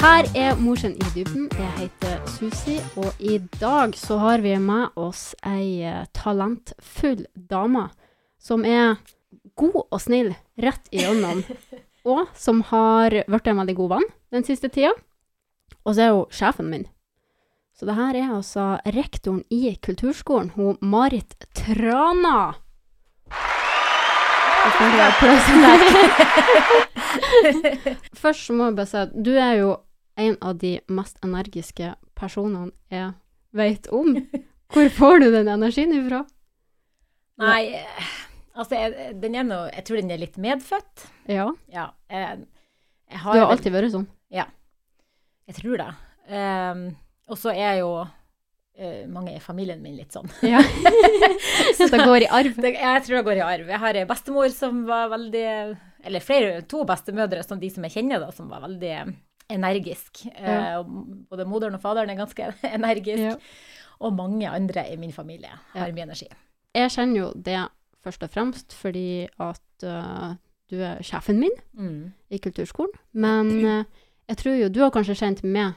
Her er Morsen i dybden. Jeg heter Susi, og i dag så har vi med oss ei eh, talentfull dame som er god og snill rett igjennom, og som har blitt en veldig god venn den siste tida. Og så er hun sjefen min. Så det her er altså rektoren i kulturskolen, hun Marit Trana. Først må jeg bare si at du er jo en av de mest energiske personene jeg vet om. Hvor får du den energien ifra? Nei, altså jeg, den er noe, jeg tror den er litt medfødt. Ja, Ja. Jeg, jeg du har har vel- alltid vært sånn. Ja. Jeg tror det. Um, og så er jo uh, mange i familien min litt sånn. Ja. Så det går i arv. Det, jeg tror det går i arv. Jeg har ei bestemor som var veldig Eller flere, to bestemødre, som de som jeg kjenner, da, som var veldig energisk. Eh, Ja. både moderen og faderen er ganske energisk. Ja. Og mange andre i min familie har Ja. mye energi. Jeg kjenner jo det først og fremst fordi at uh, du er sjefen min Mm. i kulturskolen. Men uh, jeg tror jo du har kanskje kjent meg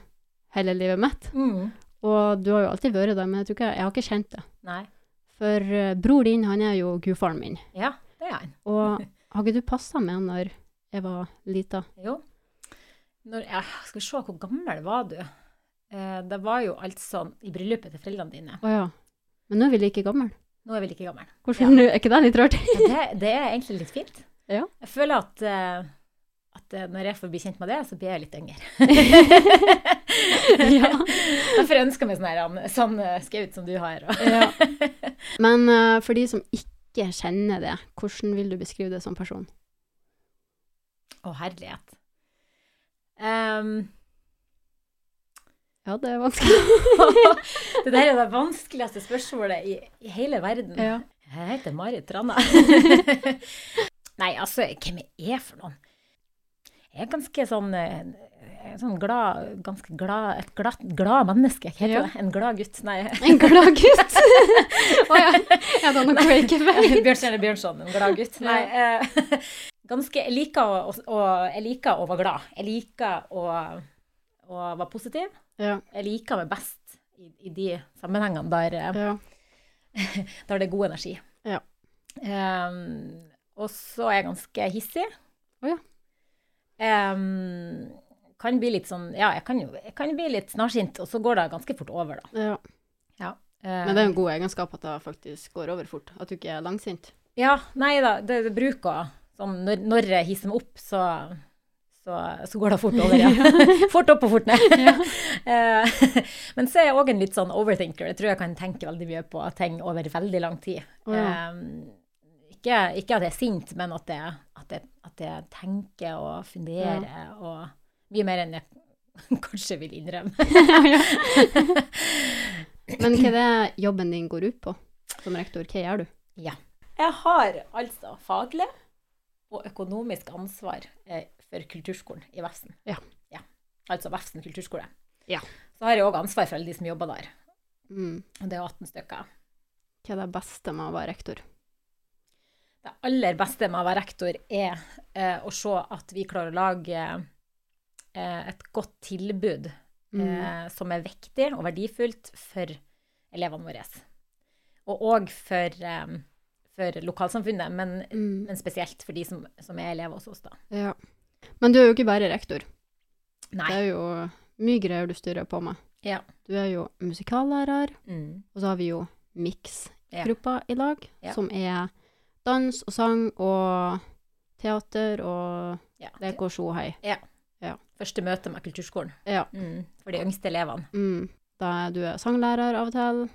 hele livet mitt. Mm. Og du har jo alltid vært der, men jeg, tror ikke, jeg har ikke kjent det. Nei. For uh, bror din, han er jo gudfaren min. Ja, det er han. Og har ikke du passa med når jeg var lita? Jo. Når, ja, skal vi se, hvor gammel var du? Eh, det var jo altså i bryllupet til foreldrene dine. Å ja. Men nå er vi like gamle. Nå er vi like gamle. Hvordan, Er ikke det litt rart? ja, det, det er egentlig litt fint. Ja. Jeg føler at, uh, at eh, når jeg får bli kjent med det, så blir jeg litt yngre. Ja. Derfor ønsker jeg meg sånn, her, sånn eh, skaut som du har. Ja. Men uh, for de som ikke kjenner det, hvordan vil du beskrive det som person? Å, herlighet. Ehm, Ja, det er vanskelig. det der er det vanskeligste spørsmålet i, i hele verden. Ja. Jeg heter Marit Tranna. Nei, altså, hvem jeg er for noen? Jeg er ganske sånn, eh, er sånn glad, ganske glad, et glad, glad menneske. Hva heter Ja. det? En glad gutt? Nei. En glad gutt! Å ja. Ja, da noe jeg ikke vet. Bjørnstjerne Bjørnson, en glad gutt. Nei, eh, ganske, jeg liker å, å, jeg liker å være glad. Jeg liker å, å være positiv. Ja, Jeg liker meg best i, i de sammenhengene der, eh, ja. der det er god energi. Ja. Um, og så er jeg ganske hissig. Oh, ja. Ehm, kan bli litt sånn Ja, jeg kan jeg kan bli litt snarsint, og så går det ganske fort over, da. ja. Ja. Men det er en god egenskap at det faktisk går over fort. At du ikke er langsint. Ja, nei da, det, det bruker sånn når, når jeg hisser meg opp, så, så, så går det fort over, ja. fort opp og fort ned. Eh, Men så er jeg òg en litt sånn overthinker. Jeg tror jeg kan tenke veldig mye på ting over veldig lang tid. Ja. Ikke, ikke at jeg er sint, men at jeg, at jeg, at jeg tenker og funderer og mye mer enn jeg kanskje vil innrømme. Men hva er det jobben din går ut på som rektor? Hva gjør du? Jeg har altså faglig og økonomisk ansvar eh, for kulturskolen i Vefsn. Ja. Altså Vefsn kulturskole. Ja. Så har jeg òg ansvar for alle de som jobber der. Mm. Det er 18 stykker. Hva er det beste med å være rektor? Det aller beste med å være rektor er eh, å se at vi klarer å lage eh, et godt tilbud Mm. eh, som er viktig og verdifullt for elevene våre. Og òg for, eh, for lokalsamfunnet, men, Mm. men spesielt for de som, som er elever hos oss, da. Ja. Men du er jo ikke bare rektor. Nei. Det er jo mye greier du styrer på med. Ja. Du er jo musikallærer, Mm. og så har vi jo Mix-gruppa i lag, Ja. som er dans og sang og teater og Ja. lek og sjohei. Første møte med kulturskolen. Ja. Mm. For de yngste elevene. Mm. Da er du er sanglærer av og til.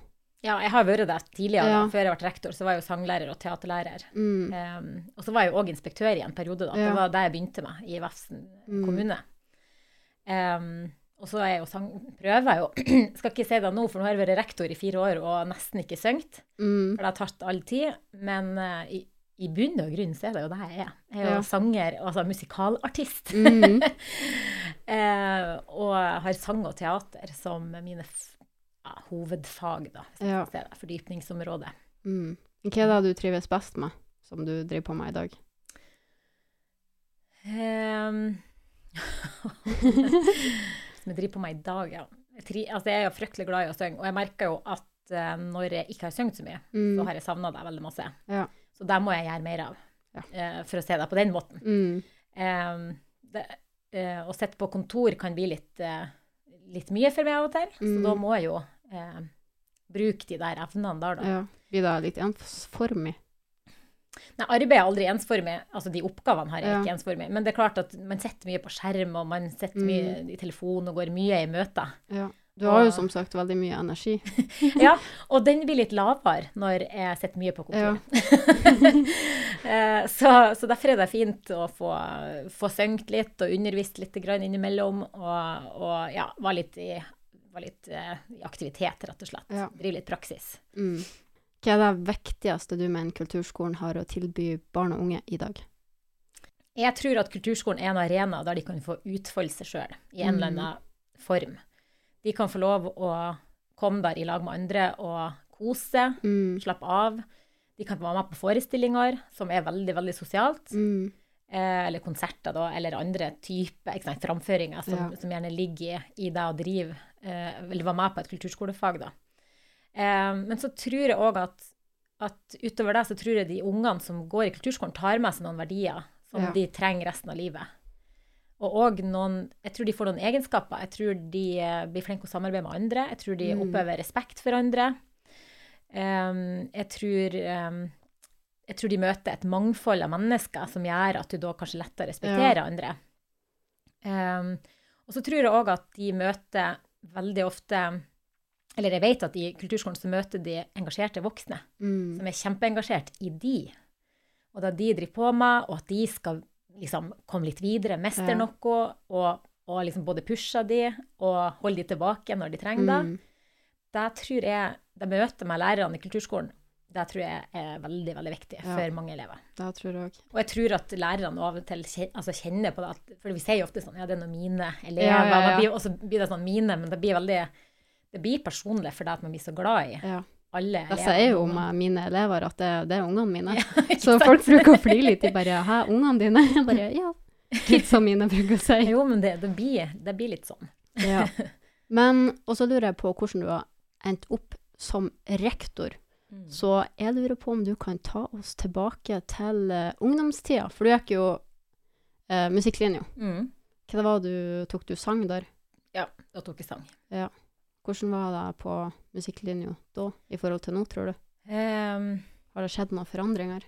Ja, jeg har vært det tidligere. Ja. Før jeg ble rektor, så var jeg jo sanglærer og teaterlærer. Mm. Um, og så var jeg jo òg inspektør i en periode, da. Ja. Det var det jeg begynte med i Vefsn Mm. kommune. Um, og så er jeg jo sang... prøver jeg jo Skal ikke si det nå, for nå har jeg vært rektor i fire år og nesten ikke sunget. Mm. For det har tatt all tid. Men uh, i, i bunn og grunn så er det jo det jeg er. Jeg er jo Ja. sanger, altså musikalartist. Mm. uh, og har sang og teater som mine ja, hovedfag, da, hvis Ja. det. fordypningsområdet. Mm. Hva er det du trives best med, som du driver på med i dag? Um, Som jeg driver på med i dag, ja. Jeg, tri, altså, jeg er jo fryktelig glad i å synge, og jeg merker jo at uh, når jeg ikke har sunget så mye, Mm. så har jeg savna deg veldig masse. Ja. Så det må jeg gjøre mer av, Ja. uh, for å se deg på den måten. Mm. Um, det, uh, å sitte på kontor kan bli litt, litt mye for meg av og til, så Mm. da må jeg jo eh, bruke de der evnene der, da. ja. Blir det litt ensformig? Nei, arbeid er aldri ensformig. Altså, de oppgavene her er Ja. ikke ensformig. Men det er klart at man sitter mye på skjerm, og man sitter mye Mm. i telefon og går mye i møter. Ja. Du har jo som sagt veldig mye energi. Ja, og den blir litt lavere når jeg sitter mye på kontoret. Ja. så, så derfor er det fint å få, få sunget litt og undervist litt grann innimellom, og, og ja, være litt i, var litt eh, aktivitet, rett og slett. Ja. Drive litt praksis. Mm. Hva er det viktigste du mener kulturskolen har å tilby barn og unge i dag? Jeg tror at kulturskolen er en arena der de kan få utfolde seg sjøl i en eller Mm. annen form. De kan få lov å komme der i lag med andre og kose, Mm. slappe av. De kan være med på forestillinger, som er veldig, veldig sosialt. Mm. Eh, eller konserter, da, eller andre typer framføringer som, Ja. som gjerne ligger i, i det å drive, eller var med på et kulturskolefag. Da. Eh, men så tror jeg òg at, at utover det så tror jeg de ungene som går i kulturskolen, tar med seg noen verdier som Ja. de trenger resten av livet. Og òg noen Jeg tror de får noen egenskaper. Jeg tror de eh, blir flinke å samarbeide med andre. Jeg tror de Mm. oppøver respekt for andre. Jeg tror jeg tror de møter et mangfold av mennesker som gjør at du da kanskje lettere respekterer andre. Um, og så tror jeg òg at de møter veldig ofte Eller jeg vet at i kulturskolen så møter de engasjerte voksne Mm. som er kjempeengasjert i de. Og det de driver på med, og at de skal liksom komme litt videre, mestre Ja. noe, og, og liksom både pushe de og holde de tilbake når de trenger det. Mm. Det tror jeg, det møter meg lærerne i kulturskolen, det tror jeg er veldig, veldig viktig Ja. for mange elever. Det tror jeg også. Og jeg tror at lærerne av og til altså kjenner på det, at, for vi sier jo ofte sånn, ja, det er noen mine elever, Ja, ja, ja. blir- og så blir det sånn mine, men det blir veldig, det blir personlig for det at man blir så glad i Ja. alle Det sier jo om med mine elever at det, det er ungene mine. Så folk bruker å flire litt. De bare 'Hæ, ungene dine?' Jeg bare 'Ja'. Kidsa mine bruker å si. Jo, men det, det, blir, det blir litt sånn. Ja. Men og så lurer jeg på hvordan du har endt opp som rektor. Mm. Så jeg lurer på om du kan ta oss tilbake til uh, ungdomstida. For du gikk jo uh, musikklinja. Mm. Hva det du tok du sang der? Ja, da tok jeg sang. Hvordan var det på musikklinja da i forhold til nå, tror du? Um, Har det skjedd noen forandringer?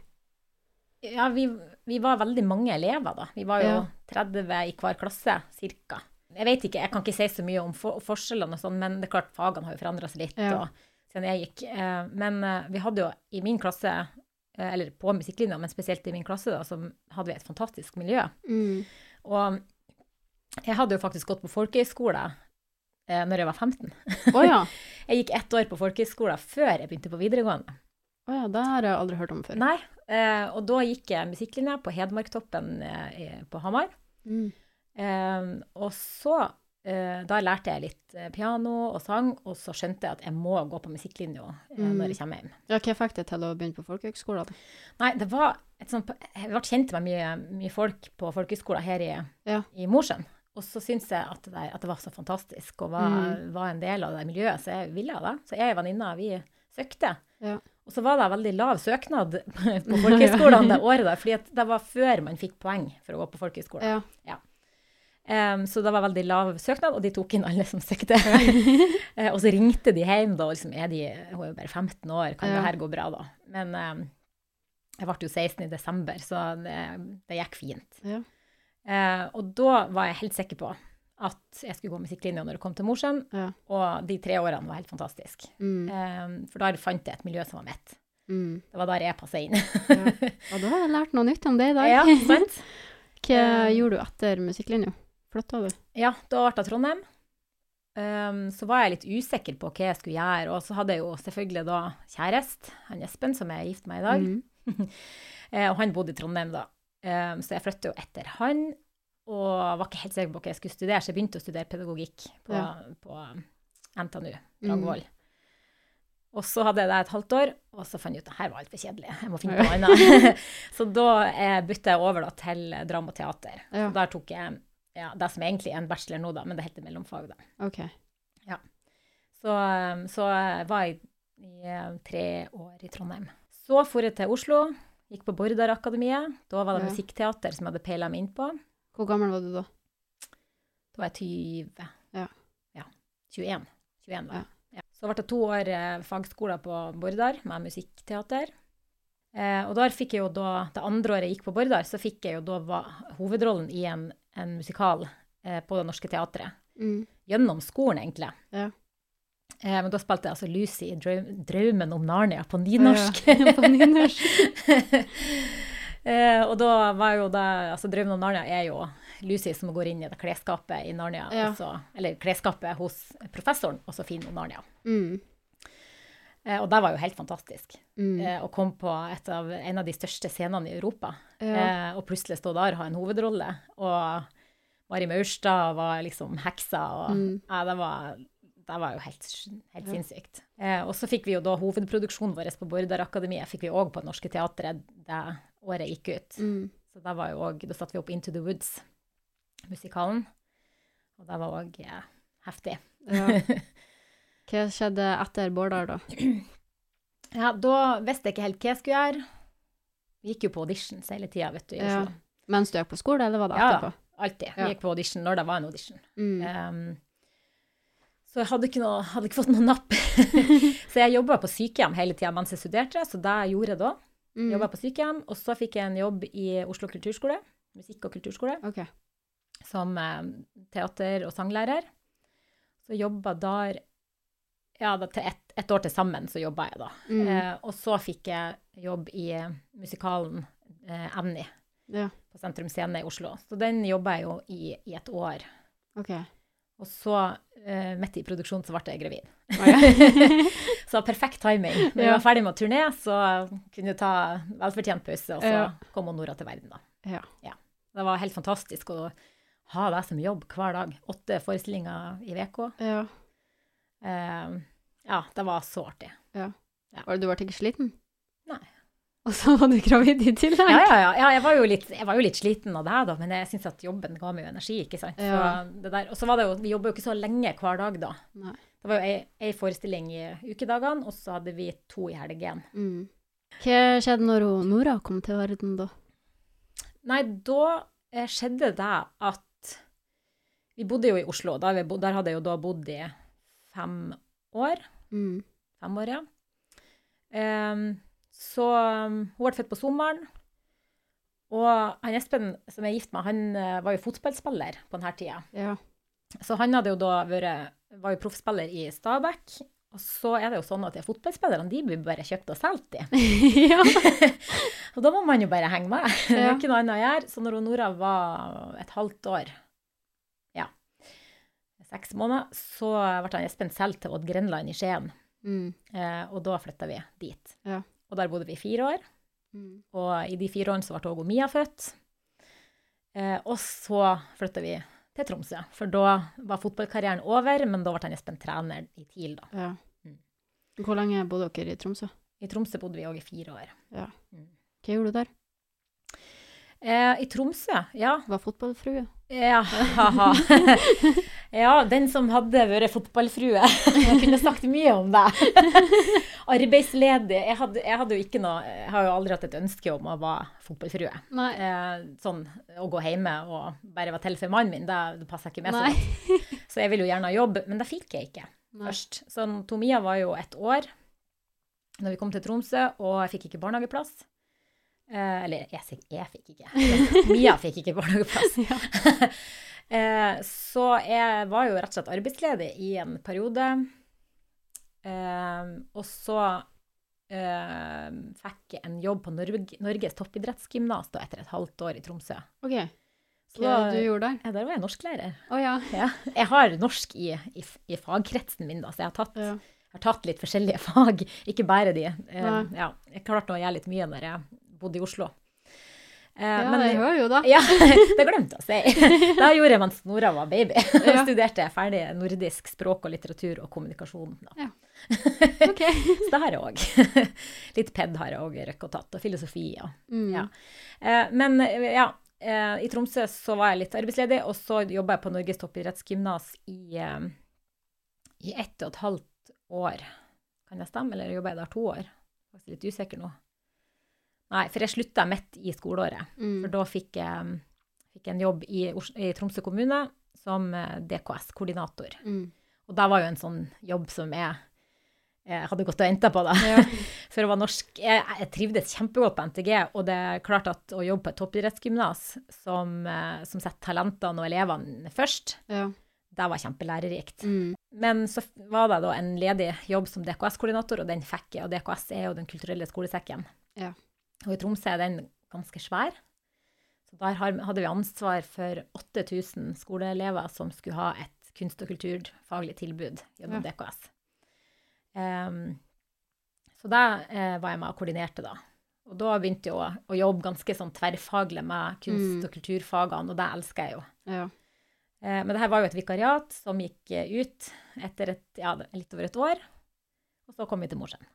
ja, vi, vi var veldig mange elever da. Vi var jo Ja. 30 i hver klasse, cirka. Jeg vet ikke, jeg kan ikke si så mye om for, forskjellene og sånn, men det er klart fagene har jo forandra seg litt Ja. og, siden jeg gikk. Eh, men eh, vi hadde jo i min klasse, eh, eller på musikklinja, men spesielt i min klasse, da, så hadde vi et fantastisk miljø. Mm. Og jeg hadde jo faktisk gått på folkehøyskole eh, når jeg var 15. Oh, ja. Jeg gikk ett år på folkehøyskole før jeg begynte på videregående. Å ja, det har jeg aldri hørt om før. Nei, eh, og da gikk jeg musikklinja på Hedmarktoppen på Hamar. Mm. Og så, da lærte jeg litt eh, piano og sang, og så skjønte jeg at jeg må gå på musikklinja eh, Mm. når jeg kommer hjem. Ja, hva fikk deg til å begynne på folkehøgskolen? Nei, det var et sånt, jeg ble kjent med mye, mye folk på folkehøyskolen her i, Ja. i Mosjøen. Og så syntes jeg at det, at det var så fantastisk og var, Mm. var en del av det miljøet, så jeg ville det. Så jeg og venninna, vi søkte. Ja. Og så var det veldig lav søknad på folkehøgskolene det året der, fordi det var før man fikk poeng for å gå på folkehøyskole. Ja. Em, så det var veldig lav søknad, og de tok inn alle som søkte. Eh, og så ringte de hjem da, og liksom er de, hun er jo bare 15 år, kan Ja. det her gå bra da? Men um, jeg ble jo 16 i desember, så det, det gikk fint. Ja. Uh, og da var jeg helt sikker på at jeg skulle gå musikklinja når jeg kom til Mosjøen, Ja. og de tre årene var helt fantastisk. Mm. Um, for der fant jeg et miljø som var mitt. Mm. Det var der jeg passa inn. Ja. Og da har jeg lært noe nytt om det i dag. ja, sant? Hva gjorde du etter musikklinja? Flytta du? Ja, da ble Trondheim. Um, så var jeg litt usikker på hva jeg skulle gjøre, og så hadde jeg jo selvfølgelig da kjæreste, han Espen, som jeg er gift med i dag. Mm. Eh, og han bodde i Trondheim da. Um, så jeg flyttet jo etter han, og var ikke helt sikker på hva jeg skulle studere, så jeg begynte å studere pedagogikk på, Ja. på NTNU, Mm. Og så hadde jeg det et halvt år, og så fant jeg ut at her var altfor kjedelig. Jeg må finne på noe annet. så da eh, bytta jeg over da, til drama og teater. Ja. Så der tok jeg ja, det som egentlig er en bachelor nå, da, men det heter mellomfag. da. OK. Så, eh, så jeg var jeg i eh, tre år i Trondheim. Så for jeg til Oslo, gikk på Bordarakademiet. Da var det Ja. musikkteater som jeg hadde peila meg inn på. Hvor gammel var du da? Da var jeg 20. Ja. ja 21. 21 da. Ja. Ja. Så ble det to år eh, fagskoler på Bordar med musikkteater. Eh, og der fikk jeg jo da, det andre året jeg gikk på Bordar, så fikk jeg jo da hovedrollen i en, en musikal eh, på Det Norske Teatret. Mm. Gjennom skolen, egentlig. Ja. Eh, men da spilte jeg altså Lucy i Drøm, 'Drømmen om Narnia' på nynorsk. Ja, på nynorsk. eh, og da var jo det Altså, 'Drømmen om Narnia' er jo Lucy som går inn i det klesskapet i Narnia, Ja. så- eller klesskapet hos professoren, og så finner hun Narnia. Mm. Eh, og det var jo helt fantastisk. Mm. Eh, å komme på et av, en av de største scenene i Europa, Ja. eh, og plutselig stå der og ha en hovedrolle. Og Mari Maurstad var liksom heksa, og Mm. ja, det var, det var jo helt, helt sinnssykt. Eh, og så fikk vi jo da hovedproduksjonen vår på Bordarakademiet, fikk vi òg på Det Norske Teatret det året gikk ut. Mm. Så da var jo også, da satte vi opp Into the Woods, musikalen. Og det var òg eh, heftig. Ja. Hva skjedde etter Bårdal, da? Ja, da visste jeg ikke helt hva jeg skulle gjøre. Vi gikk jo på auditions hele tida, vet du, i Ja. Mens du gikk på skole, eller var det Ja, etterpå? Alltid. Ja. Gikk på audition når det var en audition. Mm. Um, så jeg hadde ikke, noe, hadde ikke fått noe napp. så jeg jobba på sykehjem hele tida mens jeg studerte, så det gjorde jeg da. Mm. Jobba på sykehjem, og så fikk jeg en jobb i Oslo kulturskole, musikk- og kulturskole, okay. som um, teater- og sanglærer. Så jobba der ja, da, til ett et år til sammen så jobba jeg da. Mm. Eh, og så fikk jeg jobb i musikalen eh, Annie Ja, på Sentrum Scene i Oslo. Så den jobba jeg jo i, i et år. OK. Og så, eh, midt i produksjonen, så ble jeg gravid. Oh, ja. så perfekt timing. Når jeg var ferdig med å turné, så kunne jeg ta velfortjent pause, og så Ja. kom Nora til verden, da. ja. Det var helt fantastisk å ha deg som jobb hver dag. Åtte forestillinger i uka. ja. Eh, ja, det var så artig. Var det, Du ble ikke sliten? Nei. Og så var du gravid i tillegg? Ja, ja, ja. ja jeg, var jo litt, jeg var jo litt sliten av det, da, men jeg syns at jobben ga meg jo energi, ikke sant. Ja. Så det der, og så var det jo, vi jobba jo ikke så lenge hver dag, da. Nei. Det var jo ei, forestilling i ukedagene, og så hadde vi to i helgen. Mm. Hva skjedde når Nora kom til verden, da? Nei, da eh, skjedde det at Vi bodde jo i Oslo. Der, vi, der hadde jeg jo da bodd i fem år. Mm. Fem år, ja. Um, så um, hun ble født på sommeren. Og han Espen som jeg er gift med, han eh, var jo fotballspiller på denne tida. Ja. Så han hadde jo da vært, var jo proffspiller i Stabæk. Og så er det jo sånn at de fotballspillerne de blir bare kjøpt og solgt, de. ja. Og da må man jo bare henge med. Det Ja. ikke noe annet å gjøre. Så når Nora var et halvt år, seks måneder, så ble han Espen solgt til Odd Grenland i Skien. Mm. Eh, og da flytta vi dit. Ja. Og der bodde vi i fire år. Mm. Og i de fire årene så ble også Mia født. Eh, og så flytta vi til Tromsø, for da var fotballkarrieren over, men da ble han Espen trener i TIL, da. ja. Mm. Hvor lenge bodde dere i Tromsø? I Tromsø bodde vi òg i fire år. Ja. Mm. Hva gjorde du der? Eh, I Tromsø, ja. Var fotballfrue? Ja, haha. ja, den som hadde vært fotballfrue. Jeg kunne sagt mye om deg. Arbeidsledig. Jeg hadde, jeg hadde jo noe Jeg har jo aldri hatt et ønske om å være fotballfrue. Eh, sånn å gå hjemme og bare være til for mannen min, det, det passer ikke med så godt. Så jeg ville jo gjerne ha jobb, men det fikk jeg ikke Nei. først. Så Tomia var jo et år når vi kom til Tromsø, og jeg fikk ikke barnehageplass. Eh, eller jeg, jeg fikk ikke. Mia fikk ikke barnehageplass. Ja. Eh, så jeg var jo rett og slett arbeidsledig i en periode. Eh, og så eh, fikk jeg en jobb på Norge, Norges toppidrettsgymnas etter et halvt år i Tromsø. OK. Så Hva da- du gjorde der? Ja, der var jeg norsklærer. Oh, ja. Ja. Jeg har norsk i, i, i fagkretsen min, da, så jeg har tatt, ja. jeg har tatt litt forskjellige fag, ikke bare de. Eh, Nei. ja, jeg klarte å gjøre litt mye når jeg bodde i Oslo. Eh, Ja, men- det gjør jo da. Ja, det glemte jeg å si. Det gjorde jeg mens Nora var baby. Da Ja. studerte jeg ferdig nordisk språk og litteratur og kommunikasjon. Da. OK. Så det har jeg òg. Litt ped har jeg òg røkket og tatt, og filosofi. Ja. Mm. Ja. Eh, men ja, eh, i Tromsø så var jeg litt arbeidsledig, og så jobba jeg på Norges toppidrettsgymnas i, eh, i ett og et halvt år. Kan jeg stemme, eller jobba jeg der to år? Faktisk litt usikker nå. Nei, for jeg slutta midt i skoleåret. Mm. For da fikk jeg, fikk en jobb i, i Tromsø kommune som eh, DKS-koordinator. Mm. Og det var jo en sånn jobb som jeg, jeg hadde gått og venta på, da. Ja. For å være norsk Jeg, jeg trivdes kjempegodt på NTG, og det er klart at å jobbe på et toppidrettsgymnas som, eh, som setter talentene og elevene først, ja. det var kjempelærerikt. Mm. Men så var det da en ledig jobb som DKS-koordinator, og den fikk jeg. Og DKS er jo Den kulturelle skolesekken. Ja. Og i Tromsø er den ganske svær. Så der hadde vi ansvar for 8000 skoleelever som skulle ha et kunst- og kulturfaglig tilbud gjennom DKS. Um, så da eh, var jeg med og koordinerte, da. Og da begynte jeg å, å jobbe ganske sånn tverrfaglig med kunst- Mm. og kulturfagene, og det elsker jeg jo. ja. Eh, Men det her var jo et vikariat som gikk eh, ut etter et, ja, litt over et år. Og så kom vi til Mosjøen.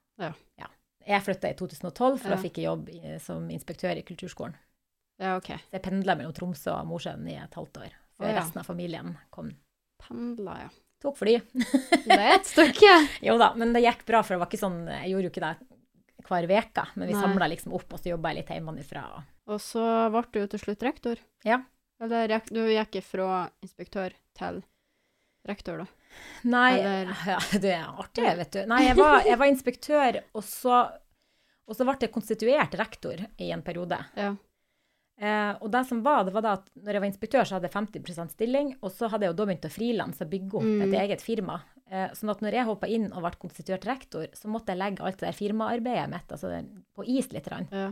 Ja. Jeg flytta i 2012, for da fikk jeg jobb i, som inspektør i kulturskolen. Ja, OK. Så jeg pendla mellom Tromsø og Mosjøen i et halvt år. Før Å, ja. resten av familien kom. Pendla, ja. Tok fly. Det er et stykke. jo da, men det gikk bra, for det var ikke sånn Jeg gjorde jo ikke det hver uke, men vi samla liksom opp, og så jobba jeg litt hjemmefra. og- Og så ble du jo til slutt rektor. Ja. Eller du gikk fra inspektør til rektor, da. Nei, ja, det er artig, vet du. Nei, jeg var, jeg var inspektør, og så, og så ble jeg konstituert rektor i en periode. Ja. Eh, og det som var, det var da at når jeg var inspektør, så hadde jeg 50% stilling, og så hadde jeg jo da begynt å frilanse og bygge opp Mm. et eget firma. Eh, sånn at når jeg hoppa inn og ble konstituert rektor, så måtte jeg legge alt det der firmaarbeidet mitt altså, det- på is litt. Ja.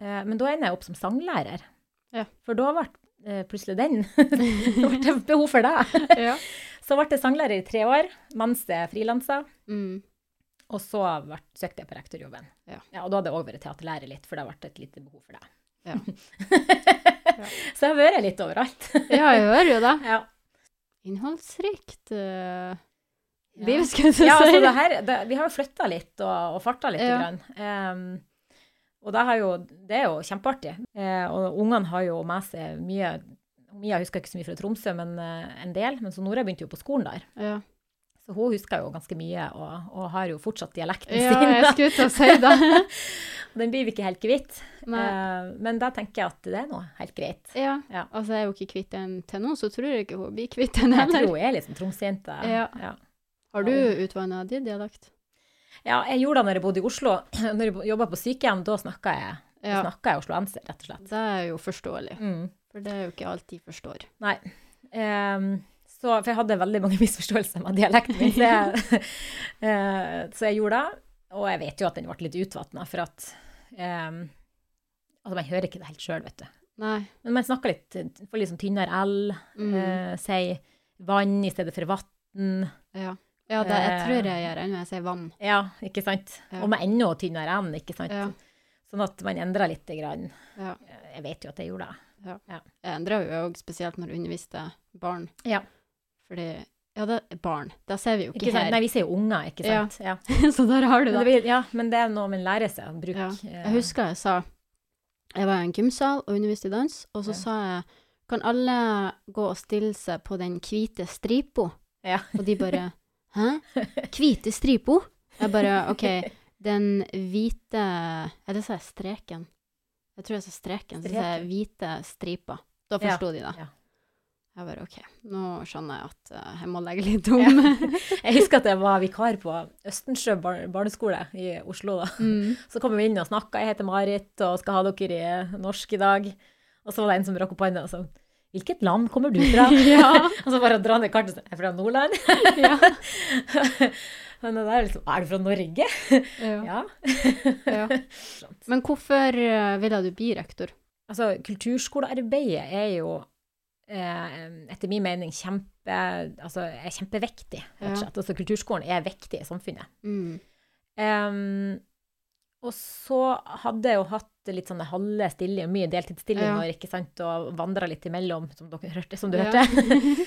Eh, men da ender jeg opp som sanglærer. Ja. For da ble eh, plutselig den Da ble det behov for det. ja. Så ble jeg sanglærer i tre år mens jeg frilansa. Mm. Og så ble, søkte jeg på rektorjobben. Ja. og da hadde jeg òg vært teaterlærer litt, for det ble et lite behov for det. Ja. Så jeg har vært litt overalt. ja, jeg hører jo det. ja. Innholdsrikt uh, Ja. liv, skal jeg si. ja, altså det her, det, vi har jo flytta litt og, og farta litt. Ja. Grann. Um, og det, har jo, det er jo kjempeartig. Uh, og ungene har jo med seg mye Mia husker ikke så mye fra Tromsø, men eh, en del. Men så Nora begynte jo på skolen der. Ja. Så hun husker jo ganske mye, og, og har jo fortsatt dialekten ja, sin. jeg skulle til å si det. Den blir vi ikke helt kvitt. Nei. Eh, men da tenker jeg at det er noe helt greit. Ja. Ja. Altså, jeg er jo ikke kvitt den til nå, så tror jeg ikke hun blir kvitt den Jeg tror hun er liksom tromsøjente. Ja. Ja. Har du utvanna din dialekt? ja, jeg gjorde det når jeg bodde i Oslo. Når jeg jobba på sykehjem, da snakka jeg, Ja. jeg osloenser, rett og slett. Det er jo forståelig, Mm. For det er jo ikke alt de forstår. Nei. Um, så, for jeg hadde veldig mange misforståelser med dialekten min, så jeg, eh, så jeg gjorde det. Og jeg vet jo at den ble litt utvatna, for at um, Altså, man hører ikke det helt sjøl, vet du. Nei. Men man snakker litt, får litt sånn tynnere L, Mm. Uh, sier vann i stedet for vann. Ja. Ja, det, jeg Eh. tror jeg gjør ennå jeg sier vann. Ja, ikke sant? Ja. Og med enda tynnere N, ikke sant? Ja. Sånn at man endrer litt. Grann. Ja. Jeg vet jo at jeg gjorde det. Jeg endra jo òg, spesielt når du underviste barn. Ja. Fordi Ja, det er barn. Det ser vi jo ikke, Ikke her. Nei, vi ser jo unger, ikke sant? Ja. så der har du Men, det det. ja, men det er noe man lærer seg å bruke. Ja. eh, Jeg husker jeg sa Jeg var i en gymsal og underviste i dans, og så Ja. sa jeg Kan alle gå og stille seg på den hvite stripa? Ja. Og de bare Hæ? Hvite stripa? Jeg bare OK, den hvite Eller sa jeg streken? Jeg tror jeg sa streken. Så sa jeg hvite striper. Da Ja, de det. ja. Jeg bare OK, nå skjønner jeg at uh, jeg må legge litt om. Jeg husker at jeg var vikar på Østensjø bar barneskole i Oslo. da. mm. Så kom vi inn og snakka. Jeg heter Marit og skal ha dere i norsk i dag. Og så var det en som rakk opp hånda og sa Hvilket land kommer du fra? Ja. og så bare dra ned kartet og si Jeg er fra Nordland. Ja. Men det er liksom Er du fra Norge? ja. Ja. ja. Men hvorfor eh, ville du bli rektor? Altså, kulturskolearbeidet er jo eh, etter min mening kjempe, altså, er kjempeviktig, Ja. Altså, kulturskolen er viktig i samfunnet. Mm. Um, og så hadde jeg jo hatt litt sånne halve stillinger, mye deltidsstillinger, ikke sant, og vandra litt imellom, som, dere hørte, som du Ja. hørte.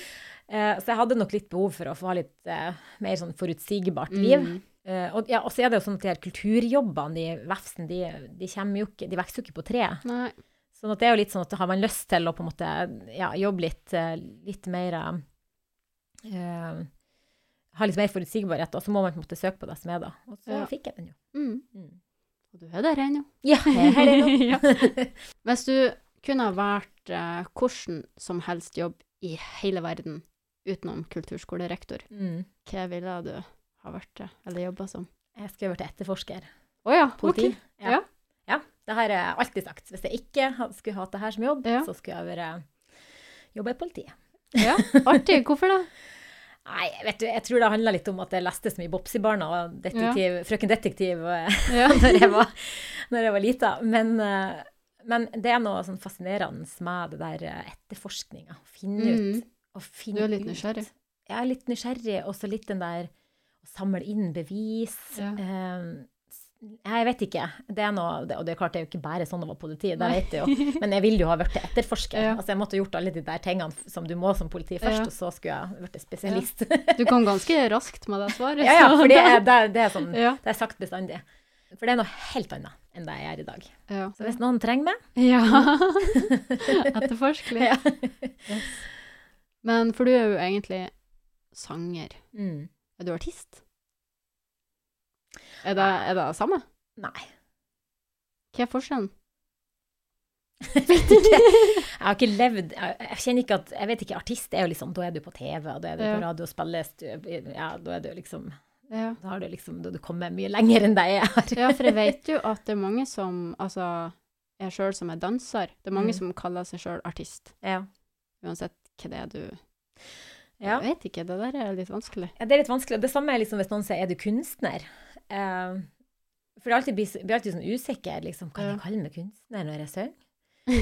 Eh, så jeg hadde nok litt behov for å få ha litt eh, mer sånn forutsigbart liv. Mm. Eh, og, ja, så er det jo sånn at de her kulturjobbene i vefsen, de, de, jo ikke, de vokser jo ikke på tre. Nei. Sånn at det er jo litt sånn at har man lyst til å på en måte ja, jobbe litt, litt mer eh, Ha litt mer forutsigbarhet, og så må man på en måte søke på det som er da. Og så Ja. fikk jeg den jo. Mm. Mm. Og du er der ennå. Ja, jeg er her ennå. Hvis du kunne ha vært eh, hvordan som helst jobb i hele verden utenom kulturskolerektor, Mm. hva ville du ha vært eh, eller jobba som? Jeg skulle vært etterforsker. Å ja, Politi. ok. Ja. Ja. ja. Det har jeg alltid sagt. Hvis jeg ikke skulle hatt det her som jobb, Ja. så skulle jeg vært jobba i politiet. Ja, artig. Hvorfor det? Nei, vet du, jeg tror det handla litt om at jeg leste så mye Bopsi-barna og detektiv, Frøken Detektiv eh, Ja. når, jeg var, når jeg var lita. Men, eh, men det er noe sånn fascinerende med det der eh, etterforskninga. Finne ut. Mm. Og finne ut Du er litt ut. nysgjerrig? Jeg er litt nysgjerrig, og så litt den der å samle inn bevis. Ja. Eh, jeg vet ikke. Det er noe, og det er klart det er jo ikke bare sånn over politiet, politi, det vet jeg jo. Men jeg ville jo ha blitt etterforsker. Ja. Altså jeg måtte gjort alle de der tingene som du må som politi først, Ja. og så skulle jeg blitt spesialist. Du kom ganske raskt med det svaret. Ja, ja, for det er, det, er- det er sånn ja. Det er sagt bestandig. For det er noe helt annet enn det jeg gjør i dag. ja. Så hvis noen trenger meg Ja. Etterforskelig. Ja. Yes. Men for du er jo egentlig sanger. mm. Er du artist? Er det, er det samme? Nei. Hva er forskjellen? Jeg vet ikke. Jeg har ikke levd Jeg, kjenner ikke at Jeg vet ikke, artist er jo liksom Da er du på TV, og da er du Ja. på radio og spilles, du, ja, da er du liksom Ja. Da har du liksom Da du kommer mye lenger enn deg jeg har. ja, for jeg vet jo at det er mange som Altså, jeg sjøl som er danser, det er mange Mm. som kaller seg sjøl artist. Ja. Uansett hva det du Ja. Jeg vet ikke, det der er litt vanskelig. ja, det er litt vanskelig. Det samme er liksom hvis noen sier 'er du kunstner'? Eh, for jeg alltid blir, blir alltid sånn usikker. Liksom, kan Ja. jeg kalle meg kunstner når jeg synger?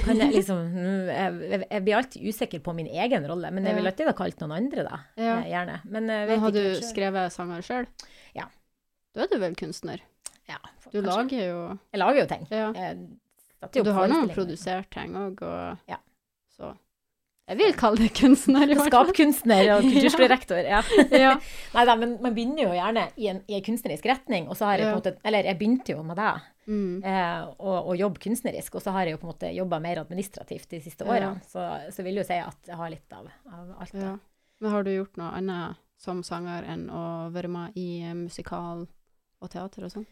Kan jeg liksom jeg, jeg- blir alltid usikker på min egen rolle, men jeg ville vil alltid ha kalt noen andre, da. Ja. Eh, gjerne. Men jeg Men har du ikke selv. skrevet sanger sjøl? Ja. Da er du vel kunstner? Ja, Du kanskje. lager jo Jeg lager jo ting. Ja. Jeg du har noen produsert ting òg, og Ja. Så Jeg vil kalle det kunstner. Skapkunstner og kulturskolerektor. Ja. Ja. Nei da, men man begynner jo gjerne i en, i en kunstnerisk retning. Og så har jeg på en måte Eller jeg begynte jo med det, Mm. eh, jobbe kunstnerisk. Og så har jeg jo på en måte jobba mer administrativt de siste årene. Så, så vil jeg jo si at jeg har litt av, av alt. da. Men har du gjort noe annet som sanger enn å være med i eh, musikal og teater og sånn?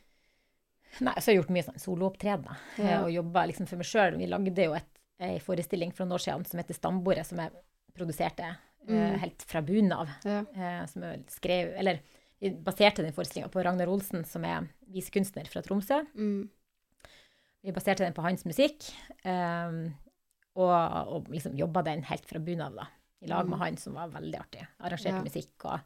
Nei, så har jeg gjort mye sånn soloopptredener. eh, Ja. Og jobba liksom for meg sjøl. Vi lagde jo et, ei forestilling for noen år siden som heter Stambordet, som jeg produserte eh, Mm. helt fra bunnen av. Ja. eh, som jeg skrev Eller baserte den forestillinga på Ragnar Olsen, som er visekunstner fra Tromsø. Mm. Vi baserte den på hans musikk, eh, og, og liksom jobba den helt fra bunnen av, da. I lag med Mm. han, som var veldig artig. Arrangerte Ja. musikk og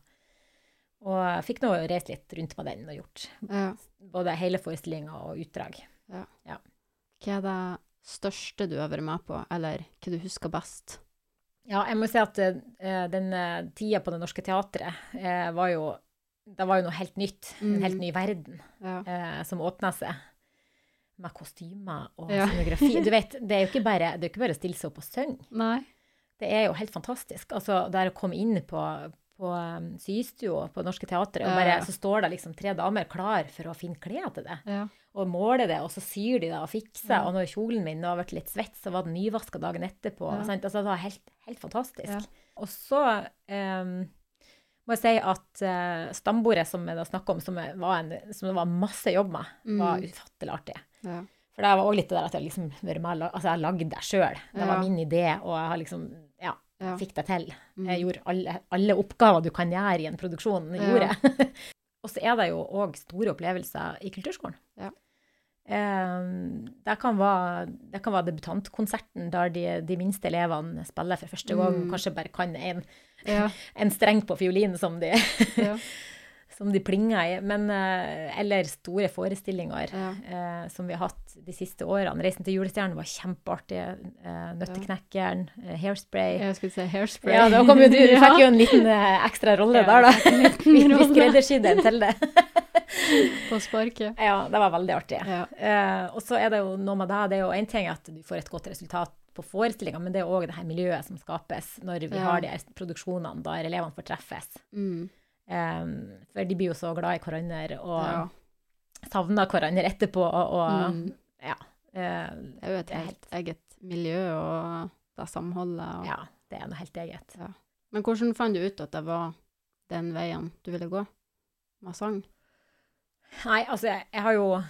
Og jeg fikk nå reist litt rundt med den og gjort ja. både hele forestillinga og utdrag. Hva er det største du har vært med på, eller hva du husker best? Ja, jeg må si at uh, den eh, tida på Det Norske Teatret uh, var jo Det var jo noe helt nytt. En Mm. helt ny verden Ja. uh, som åpna seg. Med kostymer og Ja. scenografi. Du vet, det er jo ikke bare, det er ikke bare å stille seg opp og synge. Det er jo helt fantastisk. Altså, der å komme inn på, på um, systua på Norske Teatret, og bare, så står det liksom tre damer klar for å finne klær til det. Ja. Og måler det, og så syr de det og fikser. Ja. Og når kjolen min har vært litt svett, så var den nyvaska dagen etterpå. Ja. Sant? Altså, det var helt, helt fantastisk. Og så um, må jeg si at uh, stambordet som jeg da snakka om, som, var en, som det var masse jobb med, var Mm. ufattelig artig. Ja. For det var òg litt det der at jeg liksom altså jeg lagde det sjøl. Det var min idé, og jeg har liksom ja, fikk det til. Mm. Jeg gjorde alle, alle oppgaver du kan gjøre i en produksjon, Ja. gjorde jeg. og så er det jo òg store opplevelser i kulturskolen. Ja. Eh, det, kan være, det kan være debutantkonserten der de, de minste elevene spiller for første gang, Mm. kanskje bare kan en, Ja. en streng på fiolin som de, Ja. som de plinger i. Men, eh, eller store forestillinger Ja. eh, som vi har hatt de siste årene. 'Reisen til julestjernen' var kjempeartig. Eh, 'Nøtteknekkeren', eh, 'Hairspray'. Jeg skulle si hairspray. Ja, da kom jo du. Du fikk jo en liten eh, ekstra rolle Ja, der, da. Vi, vi skreddersydde en til det. På sparket. Ja, det var veldig artig. Eh, og så er det jo noe med deg. Det er jo én ting at du får et godt resultat på forestillinga, men det er òg det her miljøet som skapes når vi har de produksjonene der elevene får treffes. Mm. Eh, for de blir jo så glad i hverandre og Ja. savner hverandre etterpå. Og, og Mm. ja. Uh, Det er jo et helt eget miljø og det samholdet. Og... Ja, det er noe helt eget. Men hvordan fant du ut at det var den veien du ville gå med sang? Nei, altså, jeg, jeg har jo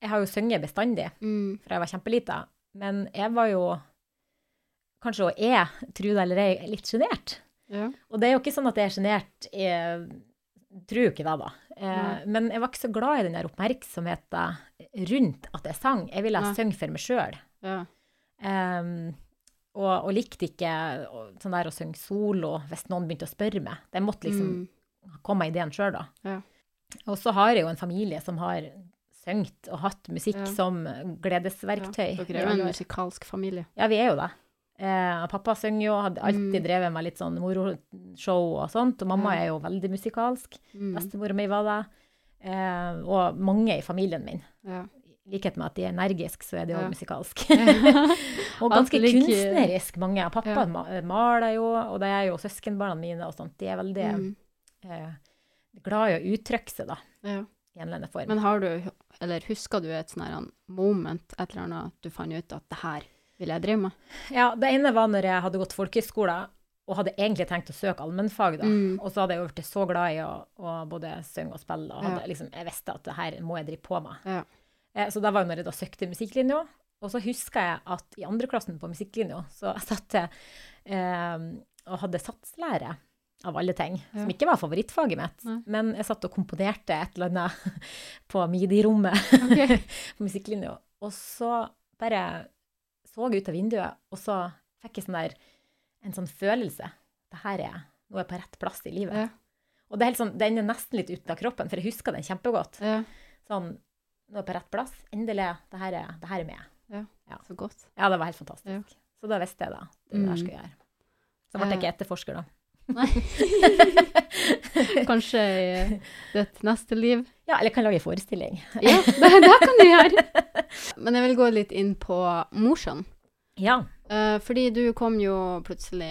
jeg har jo sunget bestandig Mm. fra jeg var kjempelita, men jeg var jo kanskje og er, tro det eller ei, litt sjenert. Ja. Og det er jo ikke sånn at jeg er sjenert Tror ikke det, da. Eh, men jeg var ikke så glad i den der oppmerksomheten rundt at jeg sang. Jeg ville ha synge for meg sjøl. Ja. og, og likte ikke sånn der å synge solo hvis noen begynte å spørre meg. Det måtte liksom Mm. komme av ideen sjøl, da. Ja. Og så har jeg jo en familie som har sunget og hatt musikk Ja. som gledesverktøy. Ja, dere er jo en musikalsk familie. Ja, vi er jo det. Eh, pappa synger jo, hadde alltid Mm. drevet med litt sånn moroshow og sånt, og mamma Ja. er jo veldig musikalsk. Mm. Bestemora mi var det. Eh, og mange i familien min. Ja. I likhet med at de er energiske, så er de òg Ja. musikalske. Og ganske like... kunstnerisk, mange. Pappa Ja. maler jo, og det er jo søskenbarna mine og sånt. De er veldig Mm. eh, glad i å uttrykke seg, da, ja. i en eller annen form. Men har du, eller husker du et sånn moment, et eller annet, at du fant ut at det her vil jeg drive med? Ja, det ene var når jeg hadde gått folkehøyskole og hadde egentlig tenkt å søke allmennfag, da. Mm. Og så hadde jeg jo blitt så glad i å, å både synge og spille, og hadde Ja. liksom, jeg visste at det her må jeg drive på med. Ja. Eh, Så det var jo når jeg da søkte musikklinja. Og så husker jeg at i andreklassen på musikklinja så satt jeg eh, og hadde satslære av alle ting, Ja. som ikke var favorittfaget mitt. Nei. Men jeg satt og komponerte et eller annet på midi-rommet okay. på musikklinja. Og så bare så ut av vinduet, og så fikk jeg sånn der, en sånn følelse. Det her er, nå er jeg på rett plass i livet. Ja. Og det er helt sånn, den er nesten litt ute av kroppen, for jeg husker den kjempegodt. Ja. Sånn, nå er jeg på rett plass. Endelig, det her er, det her er med. Så godt. Ja, det var helt fantastisk. Ja. Så da visste jeg da, det der Mm. skulle jeg gjøre. Så ble jeg ikke etterforsker da. Nei. Kanskje i ditt neste liv. Ja, eller kan lage forestilling. Ja, det, det kan du gjøre. Men jeg vil gå litt inn på Mosjøen. Ja. Uh, fordi du kom jo plutselig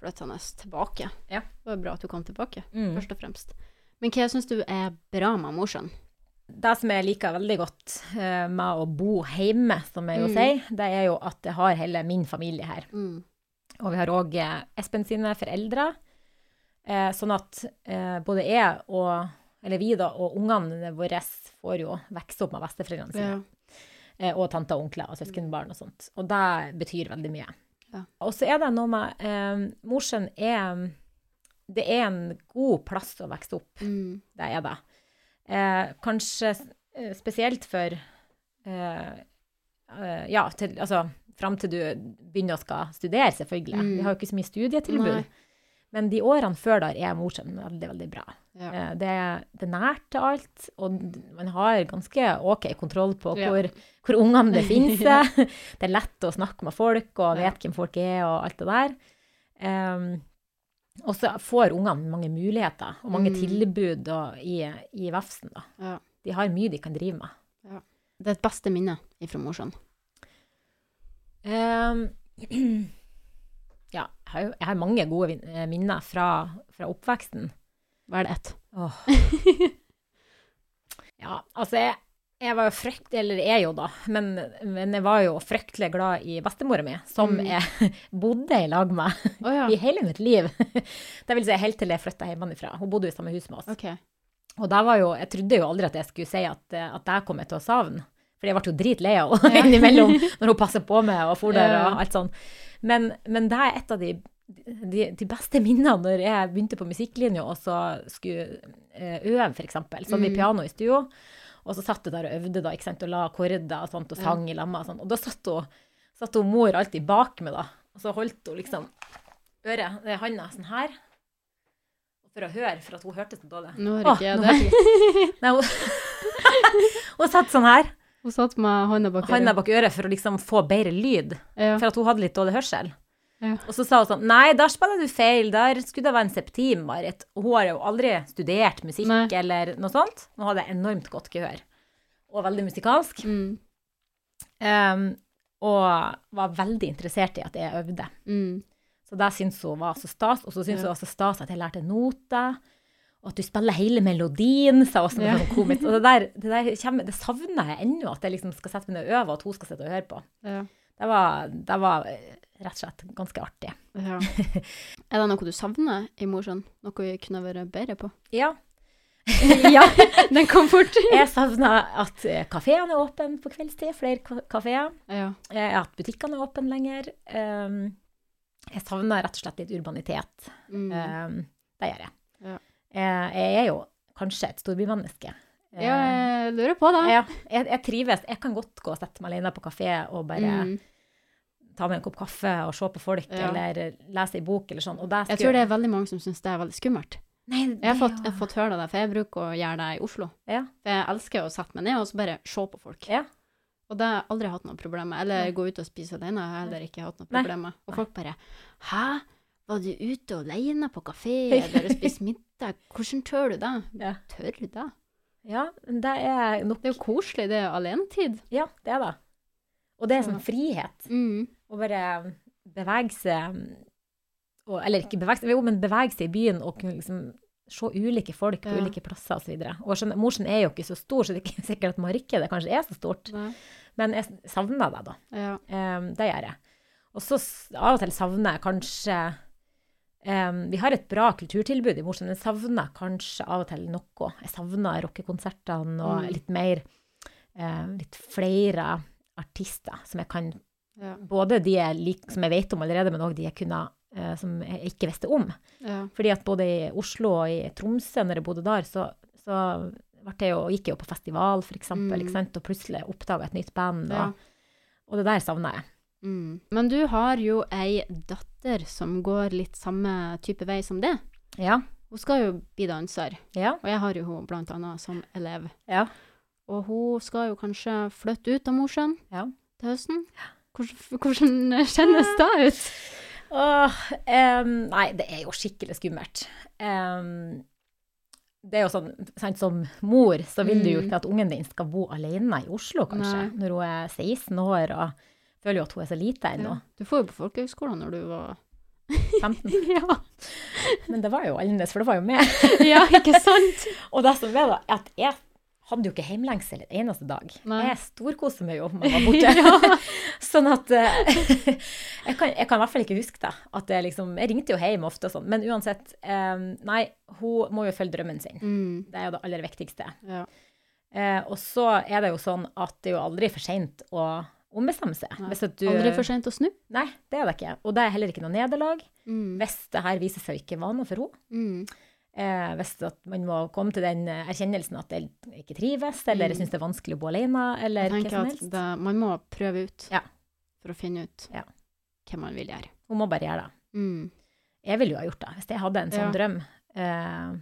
flyttende tilbake. Ja. Det var bra at du kom tilbake, Mm. først og fremst. Men hva syns du er bra med Mosjøen? Det som jeg liker veldig godt uh, med å bo hjemme, som jeg jo Mm. sier, det er jo at jeg har hele min familie her. Og vi har òg Espen sine foreldre. Eh, sånn at eh, både jeg og eller vi da, og ungene våre får jo vokse opp med besteforeldrene sine. Ja. Eh, og tanter og onkler og søskenbarn og sånt. Og det betyr veldig mye. Ja. Og så er det noe med eh, Mosjøen er Det er en god plass å vokse opp. Mm. Det er det. Eh, kanskje eh, spesielt for eh, eh, Ja, til, altså fram til du begynner å skal studere, selvfølgelig. Mm. Vi har jo ikke så mye studietilbud. Nei. Men de årene før der er Mosjøen veldig, veldig bra. Ja. Eh, Det, det er nært til alt, og man har ganske OK kontroll på Ja. hvor, hvor ungene befinner seg. det er lett å snakke med folk og Ja. vet hvem folk er og alt det der. Um, og så får ungene mange muligheter og mange Mm. tilbud og, i, i Vefsn. Ja. De har mye de kan drive med. Det er et beste minne fra Mosjøen. Um, ja, jeg har, jeg har mange gode eh, minner fra, fra oppveksten. Hva er det ett? Oh. ja, altså jeg, jeg var jo fryktelig, eller er jo da, men, men jeg var jo fryktelig glad i bestemora mi, som Mm. jeg bodde i lag med oh, ja. i hele mitt liv. det vil si helt til jeg flytta hjemmefra. Hun bodde jo i samme hus med oss. Okay. Og var jo, jeg trodde jo aldri at jeg skulle si at, at det kom jeg til å savne. For jeg ble jo dritlei av henne Ja. innimellom når hun passer på meg og for der og alt sånn. Men, men det er et av de, de, de beste minnene når jeg begynte på musikklinja og så skulle eh, øve, eksempel. Så hadde vi piano i stua, og så satt hun der og øvde da, og la akkorder og sånt, og sang i lamma og. Og da satt hun, satt hun mor alltid bak meg da, og så holdt hun liksom øret, det handa sånn her, for å høre, for at hun hørte så dårlig. Nå hører ikke jeg det. Nei, hun, hun satt sånn her, Hun satt med hånda bak øret. øret. bak øret for å liksom få bedre lyd, Ja. for at hun hadde litt dårlig hørsel. Ja. Og så sa hun sånn, nei, der spiller du feil, der skulle det være en septim, Marit. Hun har jo aldri studert musikk Nei. eller noe sånt. Nå hadde jeg enormt godt gehør. Og veldig musikalsk. Mm. Um, og var veldig interessert i at jeg øvde. Mm. Så det syntes hun var så stas. Og så syntes Ja. hun var så stas at jeg lærte noter. Og at du spiller hele melodien, sa også som Ja. sånn komisk. Og det der, det der kommer, det savner jeg ennå, at jeg liksom skal sette meg ned og øve, og at hun skal sitte og høre på. Ja. Det var, det var rett og slett ganske artig. Ja. Er det noe du savner i Mosjøen? Noe vi kunne vært bedre på? Ja. ja, den kom fort. Jeg savner at eh, kafeene er åpne på kveldstid, flere ka- kafeer. Ja. Eh, At butikkene er åpne lenger. Um, jeg savner rett og slett litt urbanitet. Mm. Um, det gjør jeg. Ja. Eh, Jeg er jo kanskje et storbymenneske. Ja, jeg lurer på det. ja, jeg, jeg trives. Jeg kan godt gå og sette meg alene på kafé og bare Mm. ta med en kopp kaffe og se på folk, Ja. eller lese ei bok eller sånn. Det Jeg tror det er veldig mange som syns det er veldig skummelt. Nei, Jeg har fått, jeg har fått høre det, for jeg bruker å gjøre det i Oslo. Ja. Jeg elsker å sette meg ned og så bare se på folk. Ja. Og det har jeg aldri hatt noe problem med. Eller gå ut og spise alene har jeg heller ikke hatt noe problem med. Og folk bare Hæ? Var du ute alene på kafé eller spiste middag? Hvordan tør du det? Ja. Tør du det? ja, det er nok Det er jo koselig, det er alenetid. Ja, det er det. Og det er sånn frihet. Mm. Å bare bevege seg og, Eller ikke bevege seg, jo, men bevege seg i byen og kunne liksom se ulike folk på Ja. ulike plasser osv. Mosjøen er jo ikke så stor, så det er ikke sikkert at markedet kanskje er så stort. Nei. Men jeg savner deg, da. Ja. Um, det gjør jeg. Og så av og til savner jeg kanskje em, Vi har et bra kulturtilbud i Mosjøen, jeg savner kanskje av og til noe. Jeg savner rockekonsertene og Mm. litt mer um, Litt flere artister som jeg kan Ja. Både de jeg lik, som jeg vet om allerede, men òg de jeg kunne uh, som jeg ikke visste om. ja. Fordi at både i Oslo og i Tromsø, når jeg bodde der, så, så jo, gikk jeg jo på festival, for eksempel, Mm. og plutselig oppdaga et nytt band. Ja. Og, og det der savner jeg. Mm. Men du har jo ei datter som går litt samme type vei som det. Ja. Hun skal jo bli danser, Ja. og jeg har jo hun blant annet som elev. Ja. Og hun skal jo kanskje flytte ut av Mosjøen ja. til høsten. Hvordan, hvordan kjennes det ut? Åh, um, nei, det er jo skikkelig skummelt. Um, det er jo sånn, sant, Som mor så vil du jo Mm. ikke at ungen din skal bo alene i Oslo, kanskje, Nei. når hun er 16 år og føler jo at hun er så lite ennå. Ja. Du får jo på folkehøgskolen når du var 15. ja. Men det var jo annerledes, for det var jo meg. ja, ikke sant? Og det som er da, at jeg hadde jo ikke hjemlengsel en eneste dag. Nei. Jeg storkoste meg jo om jeg var borte. sånn at eh, jeg, kan, jeg kan i hvert fall ikke huske det. At jeg liksom, jeg ringte jo hjem ofte og sånn. Men uansett, eh, nei, hun må jo følge drømmen sin. Mm. Det er jo det aller viktigste. Ja. Eh, og så er det jo sånn at det er jo aldri for seint å ombestemme seg. Du, Aldri for sent å snu. Nei, det er det ikke. Og det er heller ikke noe nederlag. Mm. Hvis det her viser seg ikke være noe for henne. Mm. Eh, hvis man må komme til den eh, erkjennelsen at jeg ikke trives, eller Mm. syns det er vanskelig å bo alene, eller hva som helst. det, man må prøve ut Ja. for å finne ut Ja. hva man vil gjøre. Hun må bare gjøre det. Mm. Jeg ville jo ha gjort det. Hvis jeg hadde en sånn Ja. drøm, eh,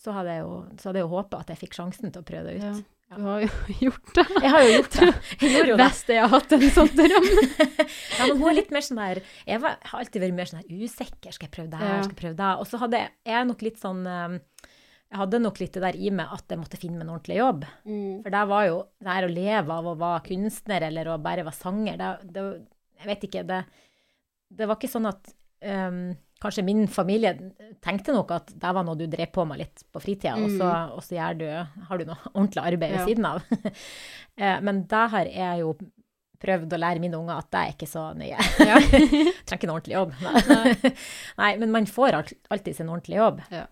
så hadde jeg jo, så hadde jeg jo håpet at jeg fikk sjansen til å prøve det ut. Du har jo gjort det. Jeg har jo gjort det. Jeg gjorde jo det. beste jeg har hatt en sånn drøm. Ja, men hun er litt mer sånn der Jeg var, har alltid vært mer sånn der usikker. Skal jeg prøve det her? Ja. Skal jeg prøve det? Og så hadde jeg, nok litt sånn eh, Jeg hadde nok litt det der i meg at jeg måtte finne meg en ordentlig jobb. Mm. For det var jo det her å leve av å være kunstner eller å bare være sanger, det, det Jeg vet ikke, det, det var ikke sånn at ehm, Kanskje min familie tenkte nok at det var noe du drev på med litt på fritida, og så, og så du, har du noe ordentlig arbeid ved Ja. siden av. Eh, Men det har jeg jo prøvd å lære mine unger at det er ikke så nøye. Ja. Trenger ikke en ordentlig jobb. Nei, Nei men man får alltid sin ordentlige jobb. Ja.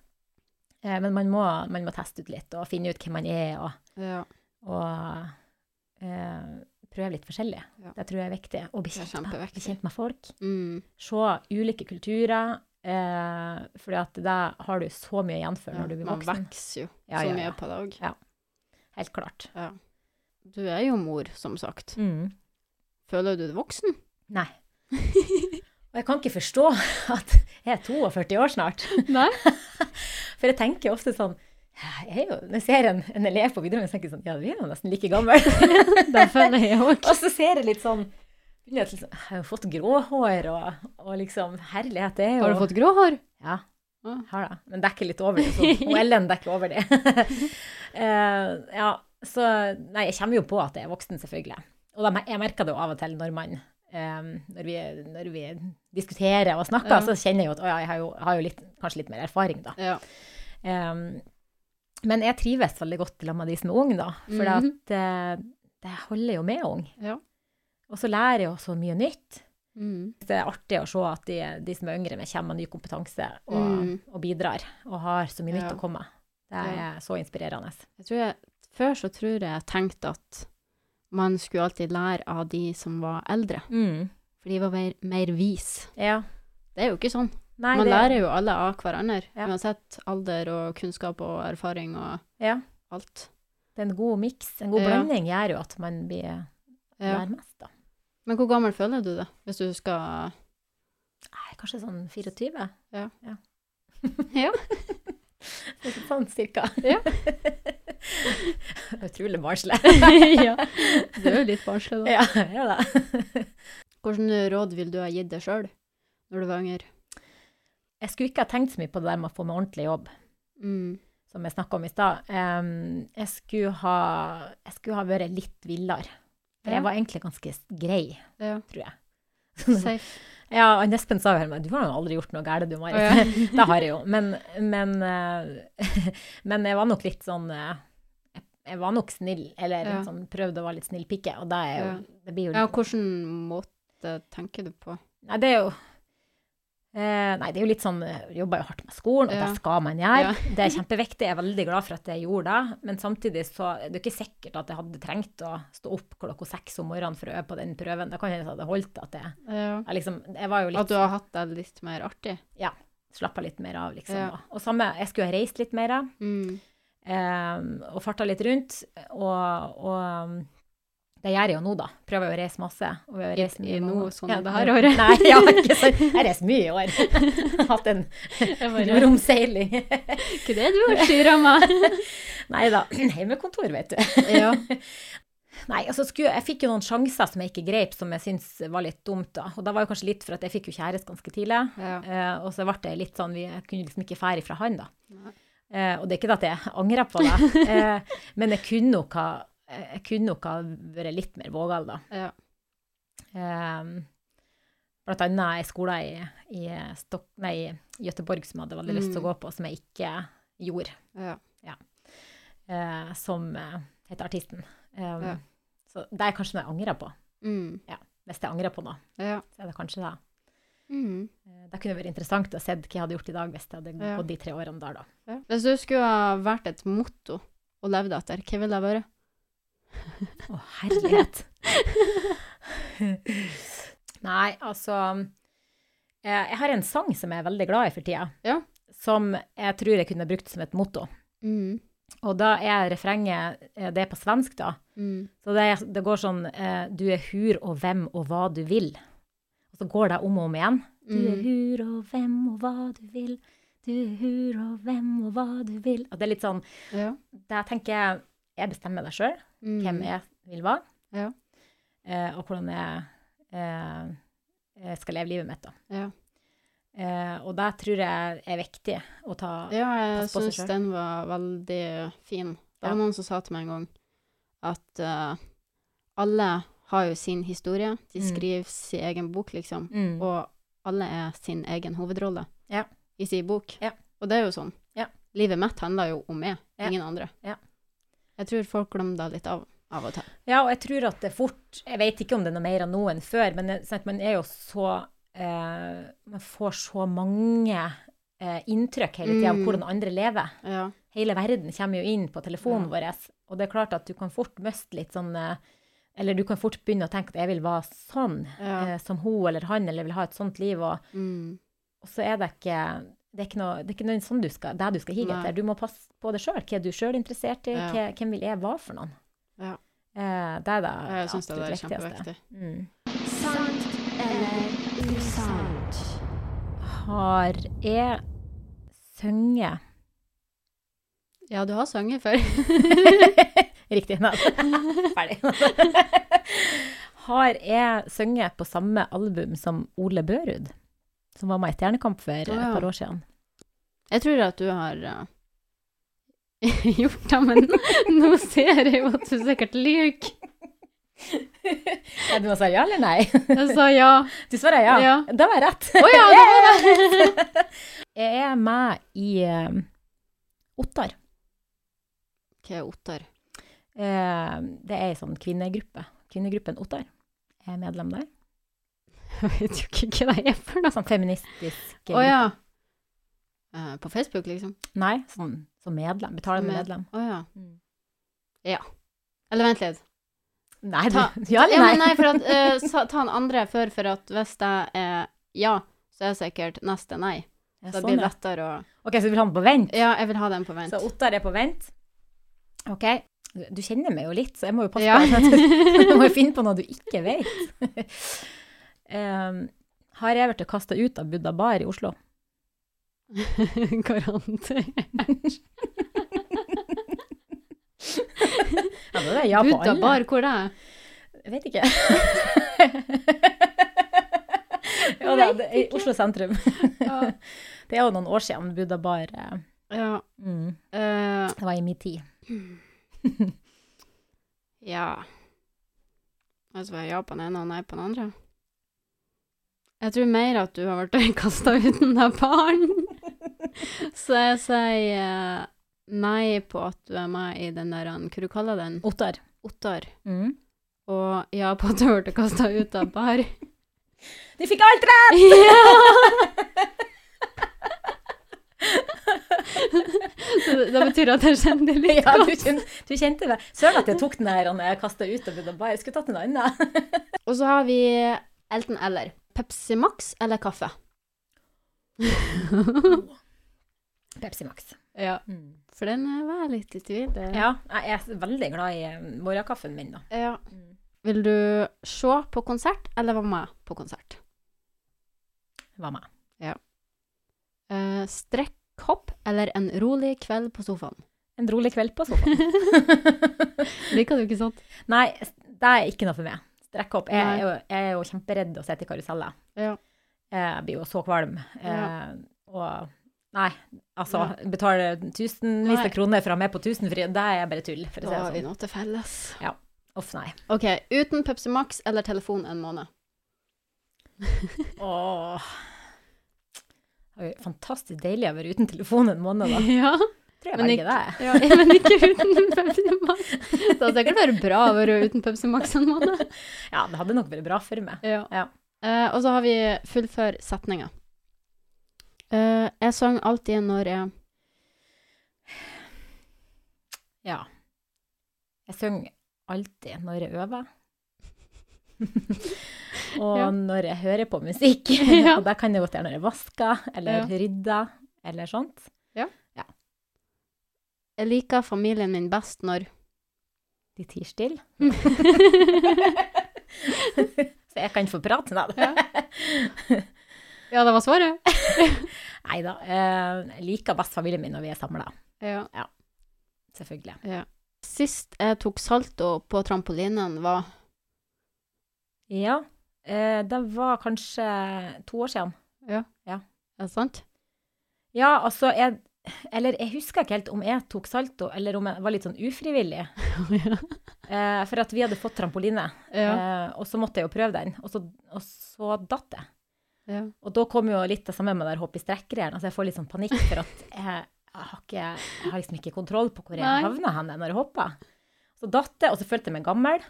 Eh, Men man må, man må teste ut litt og finne ut hvem man er, og ja. og eh, prøve litt forskjellig. Ja. Det tror jeg er viktig. Og bli kjent, med, bli kjent med folk. Mm. Se ulike kulturer. Eh, fordi at da har du så mye igjen for ja. når du blir Man voksen. vokser jo Ja, så ja, mye på det òg. Helt klart. Ja. Du er jo mor, som sagt. Mm. Føler du deg voksen? Nei. Og jeg kan ikke forstå at jeg er 42 år snart. Nei. For jeg tenker ofte sånn jeg jo, Når jeg ser en, en elev på videregående, så tenker jeg sånn Ja, vi er jo nesten like gamle. Det føler jeg òg. Og så ser jeg litt sånn jeg Jeg har jo fått gråhår, og, og liksom Herlighet, det er jo Har du fått grå hår? Ja, har det. Men dekker litt over det. Så, og Ellen dekker over det. uh, ja, så Nei, jeg kommer jo på at jeg er voksen, selvfølgelig. Og de, jeg merker det jo av og til når man um, når, vi, når vi diskuterer og snakker, Ja. så kjenner jeg jo at å ja, jeg har jo, har jo litt, kanskje litt mer erfaring, da. Ja. Um, men jeg trives veldig godt sammen med de som er unge, da. For mm -hmm. det holder jo med ung. Ja. Og så lærer jeg jo så mye nytt. Mm. Det er artig å se at de, de som er yngre, med kommer med ny kompetanse og, Mm. og bidrar, og har så mye nytt Ja. å komme med. Det er så inspirerende. Jeg jeg, før så tror jeg jeg tenkte at man skulle alltid lære av de som var eldre, Mm. for de var mer, mer vis. Ja. Det er jo ikke sånn. Nei, Man det, lærer jo alle av hverandre, Ja. uansett alder og kunnskap og erfaring og Ja. alt. Det er en god miks. En god Ja. blanding gjør jo at man blir Ja. lærer mest, da. Men hvor gammel føler du deg, hvis du skal Nei, kanskje sånn 24? Ja. ja. Ja. sånn cirka. Ja. Utrolig barnslig. ja. Du er jo litt barnslig, da. ja, ja da. Hvilke råd vil du ha gitt deg sjøl når du var yngre? Jeg skulle ikke ha tenkt så mye på det der med å få meg ordentlig jobb, Mm. som jeg snakka om i stad. Um, jeg, skulle ha, jeg skulle ha vært litt villere. For Ja. jeg var egentlig ganske grei, Ja. tror jeg. Safe. Ja, og Espen sa jo du har jo aldri gjort noe galt, du, Marit. Oh, ja. det har jeg jo. Men, men, eh, men jeg var nok litt sånn eh, jeg- var nok snill, eller Ja. sånn, prøvde å være litt snill pike, og det jo Ja. Det blir jo ja, hvilken måte tenker du på? Nei, det er jo eh, Nei, det er jo litt sånn Jeg jobber jo hardt med skolen, og Ja. det skal man gjøre. Ja. Det er kjempeviktig. Jeg er veldig glad for at jeg gjorde det. Men samtidig så er det ikke sikkert at jeg hadde trengt å stå opp klokka seks om morgenen for å øve på den prøven. Da kan hende det hadde holdt at jeg, Ja. jeg liksom Jeg var jo litt At du har hatt det litt mer artig? Ja. slappa litt mer av, liksom. Og, samme, jeg skulle ha reist litt mer. Mm. eh, og farta litt rundt. Og, og det gjør jeg jo nå, da. Prøver å reise masse. Og vi har reist mye nå, sånn Ja, det her året? Nei, ja, ikke sant. Jeg reiser mye i år. Hatt en bare- romseiling. Ikke det du har styra med? Nei da. Hjemmekontor, vet du. ja. Nei, altså skulle, jeg fikk jo noen sjanser som jeg ikke grep, som jeg syns var litt dumt, da. Og da var jo kanskje litt for at jeg fikk jo kjæreste ganske tidlig. ja. Uh, og så ble det litt sånn, vi, jeg kunne liksom ikke fære fra han, da. Eh, og det er ikke det at jeg angrer på det, uh, men jeg kunne nok ha jeg kunne nok ha vært litt mer vågal, da. Ja. Um, blant annet ei skole i, i, Stok nei, Göteborg som jeg hadde veldig lyst til å Mm. gå på, som jeg ikke gjorde, Ja. eh, som uh, heter Artisten. Um, Ja. Så det er kanskje noe jeg angrer på. Mm. Hvis jeg angrer på noe, Ja. så er det kanskje det. Mm. Eh, Det kunne vært interessant å se hva jeg hadde gjort i dag hvis jeg hadde Ja. gått de tre årene der, da. Ja. Hvis du skulle ha vært et motto og levd etter, hva ville det vært? Å, herlighet. Nei, altså eh, Jeg har en sang som jeg er veldig glad i for tida. Ja. Som jeg tror jeg kunne brukt som et motto. Mm. Og da er refrenget eh, Det er på svensk, da. Mm. Så det, det går sånn eh, Du er hur og hvem og hva du vil. Og så går det om og om igjen. Du er Mm. hur og hvem og hva du vil. Du er hur og hvem og hva du vil. Og det er litt sånn Ja. Der tenker jeg Jeg bestemmer det sjøl Mm. hvem jeg vil være, Ja. eh, og hvordan jeg, eh, jeg skal leve livet mitt. Da. Ja. Eh, og det tror jeg er viktig å ta Ja, jeg Pass på seg syns den var veldig fin. Det var Ja. noen som sa til meg en gang at uh, alle har jo sin historie. De Mm. skriver sin egen bok, liksom. mm. Og alle er sin egen hovedrolle Ja. i sin bok. Ja. Og det er jo sånn. Ja. Livet mitt handler jo om meg, Ja. ingen andre. Jeg tror folk glemmer det litt av, av og til. Ja, og jeg tror at det fort Jeg vet ikke om det er noe mer av nå enn før, men sant, man er jo så eh, Man får så mange eh, inntrykk hele tida av Mm. hvordan andre lever. Ja. Hele verden kommer jo inn på telefonen Ja. vår, og det er klart at du kan fort miste litt sånn eh, Eller du kan fort begynne å tenke at jeg vil være sånn Ja. eh, som hun eller han, eller vil ha et sånt liv, og, Mm. og så er det ikke det er ikke noe, det er ikke noe sånn du skal, det du skal hige etter. Du må passe på det sjøl. Hva er du sjøl interessert i? Ja. Hva, hvem vil jeg være for noen? Ja. Eh, det er det Jeg syns det er kjempeviktig. Mm. Sant eller usant? Har jeg sunget Ja, du har sunget før. Riktig. Nei. Ferdig. Har jeg sunget på samme album som Ole Børud, som var med i Stjernekamp for et ja. par år siden? Jeg tror at du har uh, gjort det, men nå ser jeg jo at du sikkert lyver. Ja, du svare ja eller nei? Jeg sa ja. Du svarer ja. Ja. Da var jeg rett. Å ja, det var det! Jeg er med i eh, Ottar. Hva er Ottar? Eh, det er ei sånn kvinnegruppe. Kvinnegruppen Ottar. er medlem der. Jeg vet jo ikke hva det er for noe. Sånn feministisk Å ja. Uh, på Facebook, liksom? Nei, sånn som medlem. Betalende Med- medlem. Å ja. Mm. Eller vent litt. Nei, Ta- ja eller nei? Ja, nei, for at, uh, sa- ta en andre før, for at hvis det er ja, så er sikkert neste nei. Ja, Så sånn, blir det lettere å Ok, så du vil ha den på vent? Ja, jeg vil ha den på vent. Så Ottar er på vent. Ok. Du, kjenner meg jo litt, så jeg må jo passe Ja. på jeg må jo finne på noe du ikke vet. Um, har jeg blitt kasta ut av Buddha bar i Oslo? Garantert. Ja, det er ja på Buddha alle. bar, hvor er? Jeg vet ikke. ja, det, det, I Oslo sentrum. Ja. Det er jo noen år siden Buddha bar eh, ja. mm, uh, Det var i min tid. ja. Altså, var ja på den ene og nei på den andre? Jeg tror mer at du har vært kasta ut den der baren. Så jeg sier eh, nei på at du er med i den der, hva du kaller den? Ottar. Ottar. Mm. Og ja på at du ble blitt kasta ut av bar. De fikk alt rett! Ja! Så det, det betyr at jeg kjenner litt Ja, du godt. kjente, du kjente det. Søren at jeg tok den her jeg kasta ut av Buddha bar. Jeg skulle tatt en annen. Og så har vi Elton eller. Pepsi Max eller kaffe? Pepsi Max. Ja. For den eh, var jeg litt i tvil. Det- Ja, jeg er veldig glad i eh, morgenkaffen min, da. Ja. Vil du se på konsert, eller være med på konsert? Hva med? Eh, Strekkhopp eller en rolig kveld på sofaen? En rolig kveld på sofaen. Liker du ikke sånt? Nei, det er ikke noe for meg. Strekkhopp. Jeg, jeg, er jeg er jo kjemperedd å sitte i karuseller. Ja. Jeg blir jo så kvalm. Ja. Eh, og nei, altså Ja. betale tusenvis av kroner for å ha med på tusenfri, det er bare tull, for å Da si har vi sånn. noe til felles. Uff, nei. OK, uten Pepsi Max eller telefon en måned? Åh. Det er jo fantastisk deilig å være uten telefon en måned, da. Ja. Tror jeg Men velger det. ja, men ikke uten Pepsi Max. Det hadde sikkert vært bra å være uten Pepsi Max en måned. Ja, det hadde nok vært bra for meg. Ja. Ja. Uh, og så har vi fullfør setninga. Uh, jeg sang alltid når jeg Ja. Jeg synger alltid når jeg øver. og Ja. når jeg hører på musikk. Og det kan det godt være når jeg vasker, eller rydder, eller sånt. Jeg liker familien min best når De tier stille. Så jeg kan få prate, da. Ja. Ja, det var svaret. Nei da. eh, Jeg liker best familien min når vi er samla. Ja. Selvfølgelig. ja. Sist jeg tok salto på trampolinen, var Ja. eh, Det var kanskje to år siden. Ja. Er det sant? Ja, altså jeg Eller jeg husker ikke helt om jeg tok salto, eller om jeg var litt sånn ufrivillig. ja. Eh, for at vi hadde fått trampoline, Ja. eh, og så måtte jeg jo prøve den. Og så, og så datt jeg. ja. Og da kom jo litt det samme med der hopp i strekkeren. Altså jeg får litt sånn panikk for at jeg, jeg, har, ikke, jeg har liksom ikke kontroll på hvor jeg Nei. havna henne når jeg hoppa. Så datt jeg, og så følte jeg meg gammel.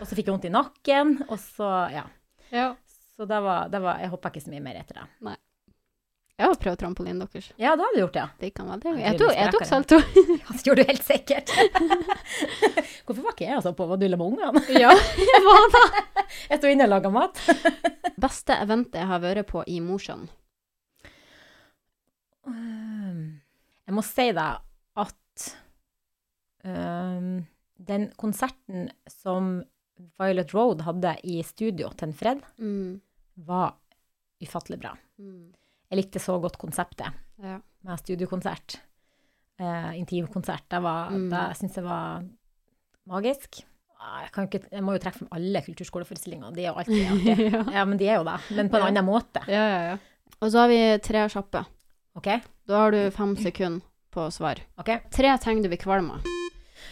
Og så fikk jeg vondt i nakken, og så Ja. ja. Så det var, det var Jeg hoppa ikke så mye mer etter det. Jeg har prøvd trampolinen deres. Ja, det har du gjort, ja. Det kan være det. Jeg tok, jeg tok salto. Ja, Det gjorde du helt sikkert. Hvorfor var ikke jeg altså på du med ungene? ja, jeg var da. Jeg sto inne og laga mat. Beste eventet jeg har vært på i Mosjøen. Um, Jeg må si deg at um, den konserten som Violet Road hadde i studio til en Fred, Mm. var ufattelig bra. Mm. Jeg likte så godt konseptet Ja. med studiokonsert. Eh, intimkonsert. Det, var- Mm. det syns jeg var magisk. Ah, Jeg, kan ikke, jeg må jo trekke frem alle kulturskoleforestillinger. De er jo alltid artige. ja. Ja, men de er jo det. Men på en annen måte. ja, ja, ja. Og så har vi tre kjappe. OK? Da har du fem sekunder på svar. ok. Tre ting du blir kvalm av.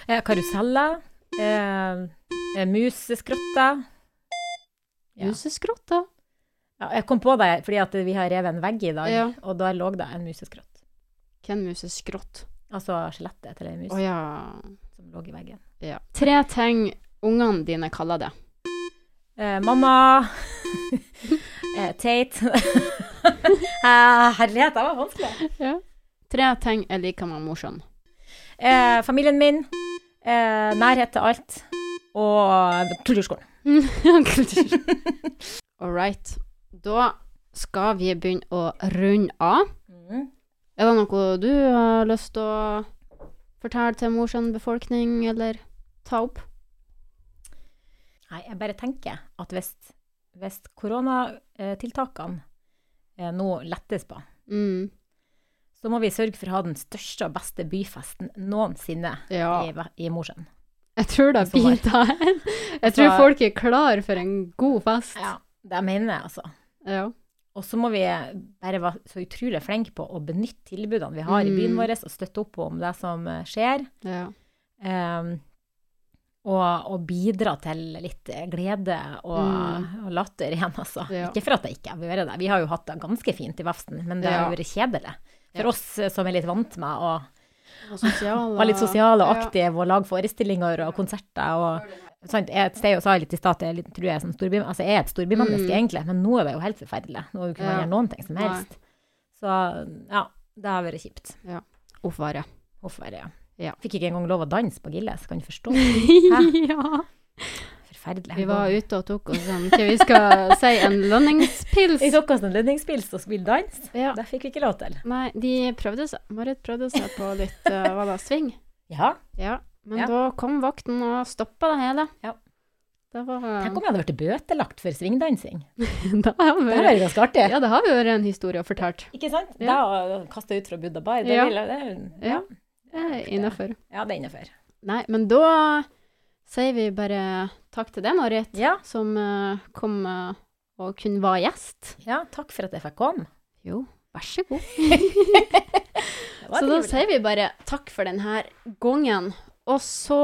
Eh, karuseller. Eh, eh, museskrotter. Ja. Museskrotter. Ja, jeg kom på det fordi at vi har revet en vegg i dag, Ja. og der lå det en museskrott. Hvem museskrott? Altså skjelettet til ei mus oh, ja. som lå i veggen. ja. Tre ting ungene dine kaller det. Eh, mamma. eh, Tate. eh, herlighet, det var vanskelig. Ja. Tre ting jeg liker med morsom. Eh, familien min. Eh, nærhet til alt. Og kulturskolen. All right. Da skal vi begynne å runde av. Mm. Er det noe du har lyst til å fortelle til morsom befolkning, eller ta opp? Nei, jeg bare tenker at hvis, hvis koronatiltakene eh, nå lettes på, Mm. så må vi sørge for å ha den største og beste byfesten noensinne Ja. i, i Mosjøen. Jeg tror det blir der. Jeg tror folk er klar for en god fest. Ja, det mener jeg, altså. Ja. Og så må vi bare være så utrolig flinke på å benytte tilbudene vi har i byen Mm. vår, og støtte opp om det som eh, skjer. ja. Um, og, og bidra til litt glede og, Mm. og latter igjen, altså. Ja. Ikke for at jeg ikke har vært det. Vi har jo hatt det ganske fint i Vefsn, men det har jo vært kjedelig. For Ja. oss eh, som er litt vant med å Og sosiale. være litt sosiale og Ja. aktive og lage forestillinger og konserter og sant, Jeg sted og sa litt i stad at jeg tror jeg er, sånn storby, altså jeg er et storbymenneske Mm. egentlig, men nå er det jo helt forferdelig. Nå kan man Ja. gjøre noen ting som Nei. helst. Så ja, det har vært kjipt. Uff, bare. Uff er ja. Ja. Fikk ikke engang lov å danse på Gilles, kan du forstå? ja. Forferdelig. Vi var ute og tok oss en Hva vi skal si, en lønningspils. Vi tok oss en lønningspils og spilte dans. Ja. Det fikk vi ikke lov til. Nei, de prøvde seg. Marit prøvde seg på litt uh, hva da, sving. Ja. Ja. Men Ja. da kom vakten og stoppa det hele. Ja. Det var Tenk om jeg hadde blitt bøtelagt for svingdansing. da har vi Det vært ganske artig. Ja, det har jo vært en historie fortalt. Ikke sant? Ja. Da kasta ut fra Buddha Bar. Det, Ja. vil det, Ja. Det er innafor. ja, det er innafor. Nei, men da sier vi bare takk til deg, Marit, Ja. som uh, kom uh, og kunne være gjest. ja, takk for at jeg fikk komme. Jo, vær så god. Så da sier vi bare takk for denne gangen. Og så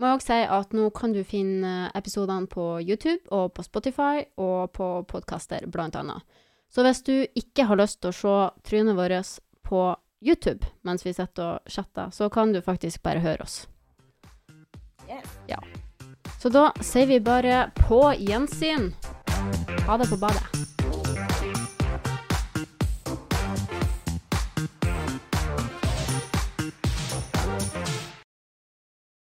må jeg også si at nå kan du finne episodene på YouTube og på Spotify og på podkaster, blant annet. Så hvis du ikke har lyst til å se trynet vårt på YouTube mens vi sitter og chatter, så kan du faktisk bare høre oss. Ja. Så da sier vi bare på gjensyn. Ha det på badet.